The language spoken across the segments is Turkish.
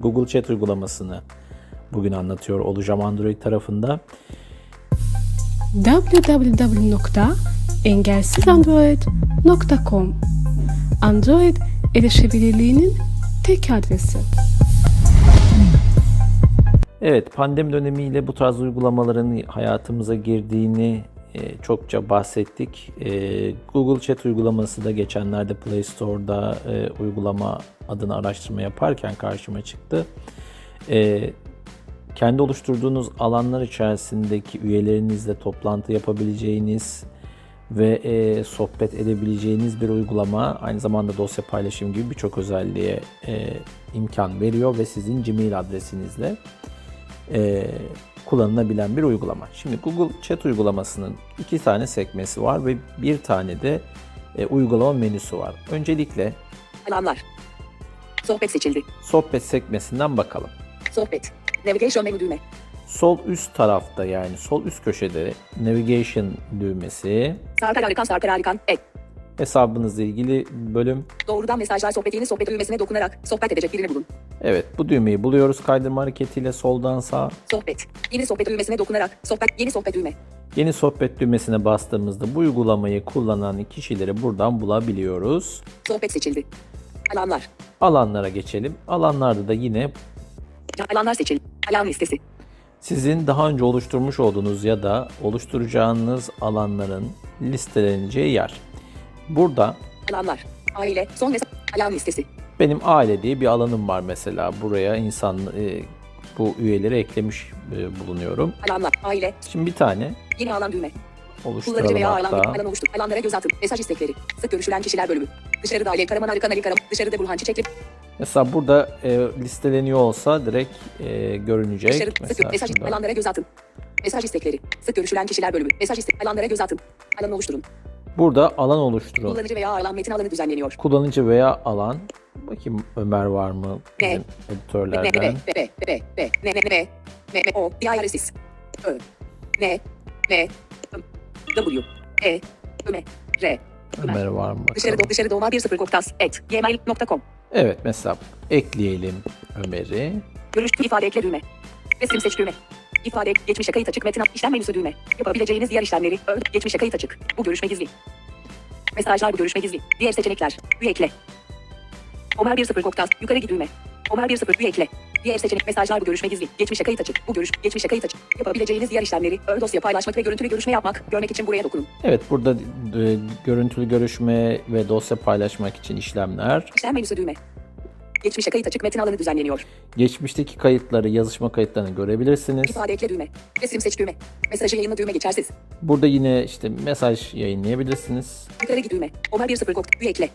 Google Chat uygulamasını bugün anlatıyor olacağım Android tarafında. www.engelsizandroid.com Android erişebilirliğinin tek adresi. Evet, pandemi dönemiyle bu tarz uygulamaların hayatımıza girdiğini çokça bahsettik. E, Google Chat uygulaması da geçenlerde Play Store'da e, uygulama adına araştırma yaparken karşıma çıktı. E, kendi oluşturduğunuz alanlar içerisindeki üyelerinizle toplantı yapabileceğiniz ve e, sohbet edebileceğiniz bir uygulama. Aynı zamanda dosya paylaşım gibi birçok özelliğe e, imkan veriyor ve sizin Gmail adresinizle e, kullanılabilen bir uygulama. Şimdi Google Chat uygulamasının iki tane sekmesi var ve bir tane de e, uygulama menüsü var. Öncelikle Alanlar. Sohbet seçildi. sohbet sekmesinden bakalım. Sohbet. Navigation menü düğme. Sol üst tarafta yani sol üst köşede navigation düğmesi, Sarper Arıkan Sarper Arıkan. Et. Hesabınızla ilgili bölüm. Doğrudan mesajlar sohbet yeni sohbet düğmesine dokunarak sohbet edecek birini bulun. Evet bu düğmeyi buluyoruz kaydırma hareketiyle soldan sağa. Sohbet. Yeni sohbet düğmesine dokunarak sohbet yeni sohbet düğme. Yeni sohbet düğmesine bastığımızda bu uygulamayı kullanan kişileri buradan bulabiliyoruz. Sohbet seçildi. Alanlar. Alanlara geçelim. Alanlarda da yine Alanlar seçildi. Alan listesi. sizin daha önce oluşturmuş olduğunuz ya da oluşturacağınız alanların listeleneceği yer. Burada Alanlar. Aile. Son mesaj. Alan listesi. benim aile diye bir alanım var mesela. Buraya insan e, bu üyeleri eklemiş e, bulunuyorum. Alanlar. Aile. Şimdi bir tane Yeni alan düğme. Kullanıcı oluşturalım veya alan, alan oluştur. Alanlara göz atın. Mesaj istekleri. Sık görüşülen kişiler bölümü. Dışarıda Alev Karaman Arıkan Ali Karam. Dışarıda Burhan Çiçekli. Mesela burada e, listeleniyor olsa direkt e, görünecek. Dışarı, sık Mesela mesaj şurada. alanlara göz atın. Mesaj istekleri. Sık görüşülen kişiler bölümü. Mesaj istek alanlara göz atın. Alan oluşturun. Burada alan oluşturun. Kullanıcı veya alan metin alanı düzenleniyor. Kullanıcı veya alan. Bakayım Ömer var mı bizim editörlerden? O diaresis Ö ne ne W E Öme R Ömer. Ömer var mı Dışarı bakalım. do dışarı doğma 10 koktas et gmail.com Evet mesela ekleyelim Ömer'i. Görüş ifade ekle düğme. Resim seç düğme. İfade geçmişe kayıt açık metin işlem menüsü düğme. Yapabileceğiniz diğer işlemleri ön geçmişe kayıt açık. Bu görüşme gizli. Mesajlar bu görüşme gizli. Diğer seçenekler. Üye ekle. Ömer 10 koktas yukarı git düğme. Ömer 10 üye ekle. Diğer seçenek mesajlar bu görüşme gizli. Geçmişe kayıt açık. Bu görüş geçmişe kayıt açık. Yapabileceğiniz diğer işlemleri ön dosya paylaşmak ve görüntülü görüşme yapmak. Görmek için buraya dokunun. Evet burada e, görüntülü görüşme ve dosya paylaşmak için işlemler. İşlem menüsü düğme. Geçmişe kayıt açık metin alanı düzenleniyor. Geçmişteki kayıtları, yazışma kayıtlarını görebilirsiniz. İfade ekle düğme. Resim seç düğme. Mesajı yayınla düğme geçersiz. Burada yine işte mesaj yayınlayabilirsiniz. Yukarı git düğme. Ömer 10 koktas üye ekle.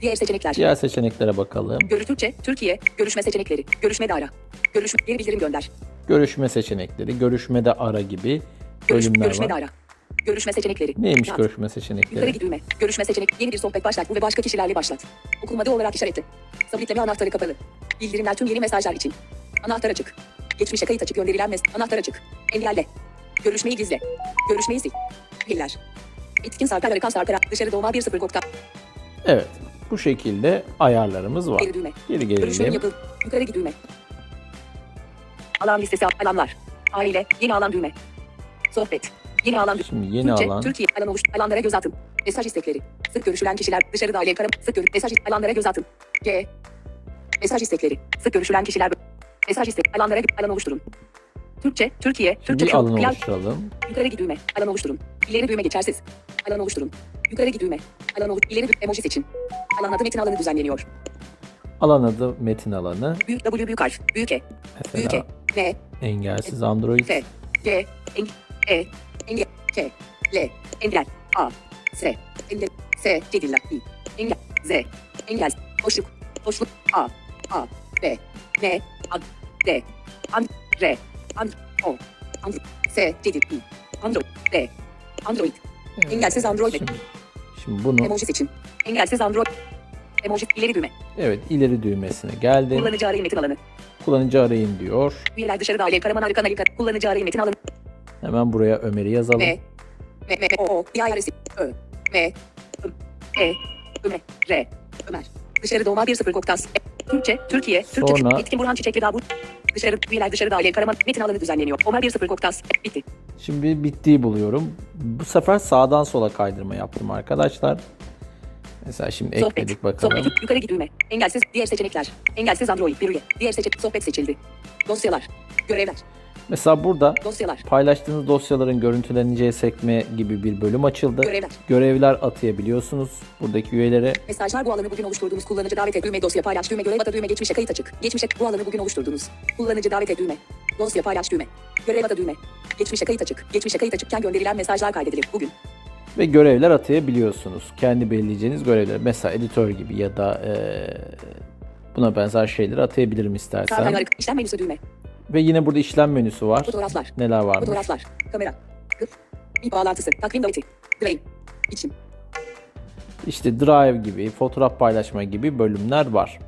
Diğer seçenekler. Diğer seçeneklere bakalım. Görüş Türkçe, Türkiye, görüşme seçenekleri, görüşme de ara. Görüşme, geri bildirim gönder. Görüşme seçenekleri, görüşmede ara gibi Görüş, bölümler görüşme de var. ara. Görüşme seçenekleri. Neymiş Yaz. görüşme Yukarı seçenekleri? git düğme. Görüşme seçenek. Yeni bir sohbet başlat. Bu ve başka kişilerle başlat. Okunmadı olarak işaretle. Sabitleme anahtarı kapalı. Bildirimler tüm yeni mesajlar için. Anahtar açık. Geçmişe kayıt açık gönderilen mes anahtar açık. Engelle. Görüşmeyi gizle. Görüşmeyi sil. Piller. Etkin Sarper Arıkan Sarper Dışarı doğma 1 kokta. Evet. Bu şekilde ayarlarımız var. Geri düğme. Geri gelelim. yapıl. Yukarı git düğme. Alan listesi alanlar. Aile. Yeni alan düğme. Sohbet. Yeni alan düğme. Şimdi yeni Türkçe, alan. Türkiye alan oluş alanlara göz atın. Mesaj istekleri. Sık görüşülen kişiler dışarı dahil karım. Sık görüş mesaj alanlara göz atın. G. Mesaj istekleri. Sık görüşülen kişiler mesaj istek alanlara alan oluşturun. Türkçe, Türkiye, Şimdi Türkçe alan oluşturalım. yukarı git düğme. Alan oluşturun. İleri düğme geçersiz. Alan oluşturun. Yukarı git düğme. Alan oluş ileri dü- emoji seçin. Alan adı metin alanı düzenleniyor. Alan adı metin alanı. Büyük W büyük harf. Büyük E. Büyük E. Mesela N. engelsiz Android. F, G, E, K, L, Engel, A, S, Engel, S, Cedilla, İ, Engel, Z, Engel, Boşluk, Boşluk, A, A, B, N, Ad, D, And, R, And, O, And, S, Cedil, İ, Android, D, Android, Evet. engelsiz Android, Şimdi, şimdi bunu emoji seçin, engelsiz Android, emoji ileri düğme, evet ileri düğmesine geldi. kullanıcı arayın metin alanı, Kullanıcı arayın diyor. üyeler dışarıda Alev Karaman Arıkan kullanıcı arayın metin alanı, Hemen buraya Ömer'i yazalım. M, M, M, O, O, İARS, Ö, M, E, Ömer, R, Ömer. Dışarı doğma 1 0 koktas, Türkçe, Türkiye, Türkçe, Sonra- Etkin Burhan Çiçekli Davut. Dışarı, üyeler dışarı dahil, Karaman, metin alanı düzenleniyor. Ömer 1-0 Koktas. Bitti. Şimdi bittiği buluyorum. Bu sefer sağdan sola kaydırma yaptım arkadaşlar. Mesela şimdi Sohbet. ekledik bakalım. Sohbet. Yukarı git düğme. Engelsiz. Diğer seçenekler. Engelsiz Android. Bir üye. Diğer seçenek. Sohbet seçildi. Dosyalar. Görevler. Mesela burada Dosyalar. paylaştığınız dosyaların görüntüleneceği sekme gibi bir bölüm açıldı. Görevler. Görevler atayabiliyorsunuz buradaki üyelere. Mesajlar bu alanı bugün oluşturduğumuz kullanıcı davet et düğme dosya paylaş düğme görev ada düğme geçmişe kayıt açık. Geçmişe bu alanı bugün oluşturduğunuz kullanıcı davet et düğme. Dosya paylaş düğme. Görev ada düğme. Geçmişe kayıt açık. Geçmişe kayıt açıkken gönderilen mesajlar kaydedilir. Bugün. ve görevler atayabiliyorsunuz. Kendi belirleyeceğiniz görevler. Mesela editör gibi ya da eee, buna benzer şeyleri atayabilirim istersen. İşlem menüsü düğme. Ve yine burada işlem menüsü var. Fotoğraflar. Neler varmış? Fotoğraflar. Kamera. Kıp. Bir bağlantısı. Takvim daveti. Drive. İçim. İşte Drive gibi, fotoğraf paylaşma gibi bölümler var.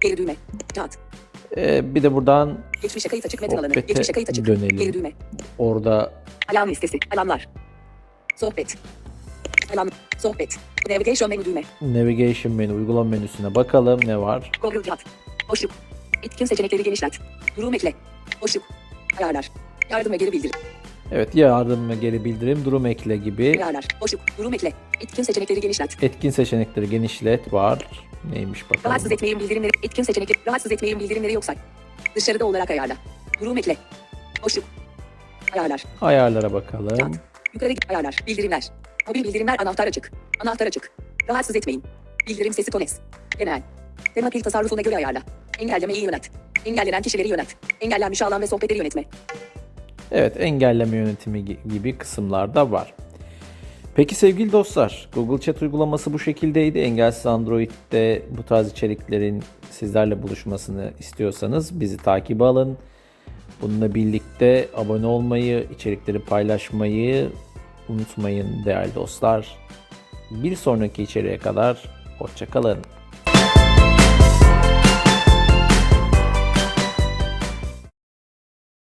Geri düğme. Chat. Eee, bir de buradan Geçmişe kayıt açık metin alanı. Geçmişe kayıt açık. dönelim. Geri düğme. orada Alarm listesi. Alarmlar. Sohbet. Alarm. Sohbet. Navigation menü düğme. navigation menü, uygulama menüsüne bakalım ne var. Google Chat. Boşluk. Etkin seçenekleri genişlet. Durum ekle. Boşluk. Ayarlar. Yardım ve geri bildirim. Evet yardım ve geri bildirim, durum ekle gibi Ayarlar. Boşluk. Durum ekle. Etkin seçenekleri genişlet. etkin seçenekleri genişlet var. Neymiş bakalım. Rahatsız etmeyin bildirimleri. Etkin seçenekleri. Rahatsız etmeyin bildirimleri yoksa. Dışarıda olarak ayarla. Durum ekle. Boşluk. Ayarlar. Ayarlara bakalım. Chat. Yukarı git. Ayarlar. Bildirimler. Mobil bildirimler anahtar açık. Anahtar açık. Rahatsız etmeyin. Bildirim sesi tones. Genel. Tema pil tasarrufuna göre ayarla. Engellemeyi yönet. Engellenen kişileri yönet. Engellenmiş alan ve sohbetleri yönetme. Evet engelleme yönetimi gi- gibi kısımlar da var. Peki sevgili dostlar, Google Chat uygulaması bu şekildeydi. Engelsiz Android'de bu tarz içeriklerin sizlerle buluşmasını istiyorsanız bizi takibe alın. Bununla birlikte abone olmayı, içerikleri paylaşmayı unutmayın değerli dostlar. Bir sonraki içeriğe kadar hoşçakalın.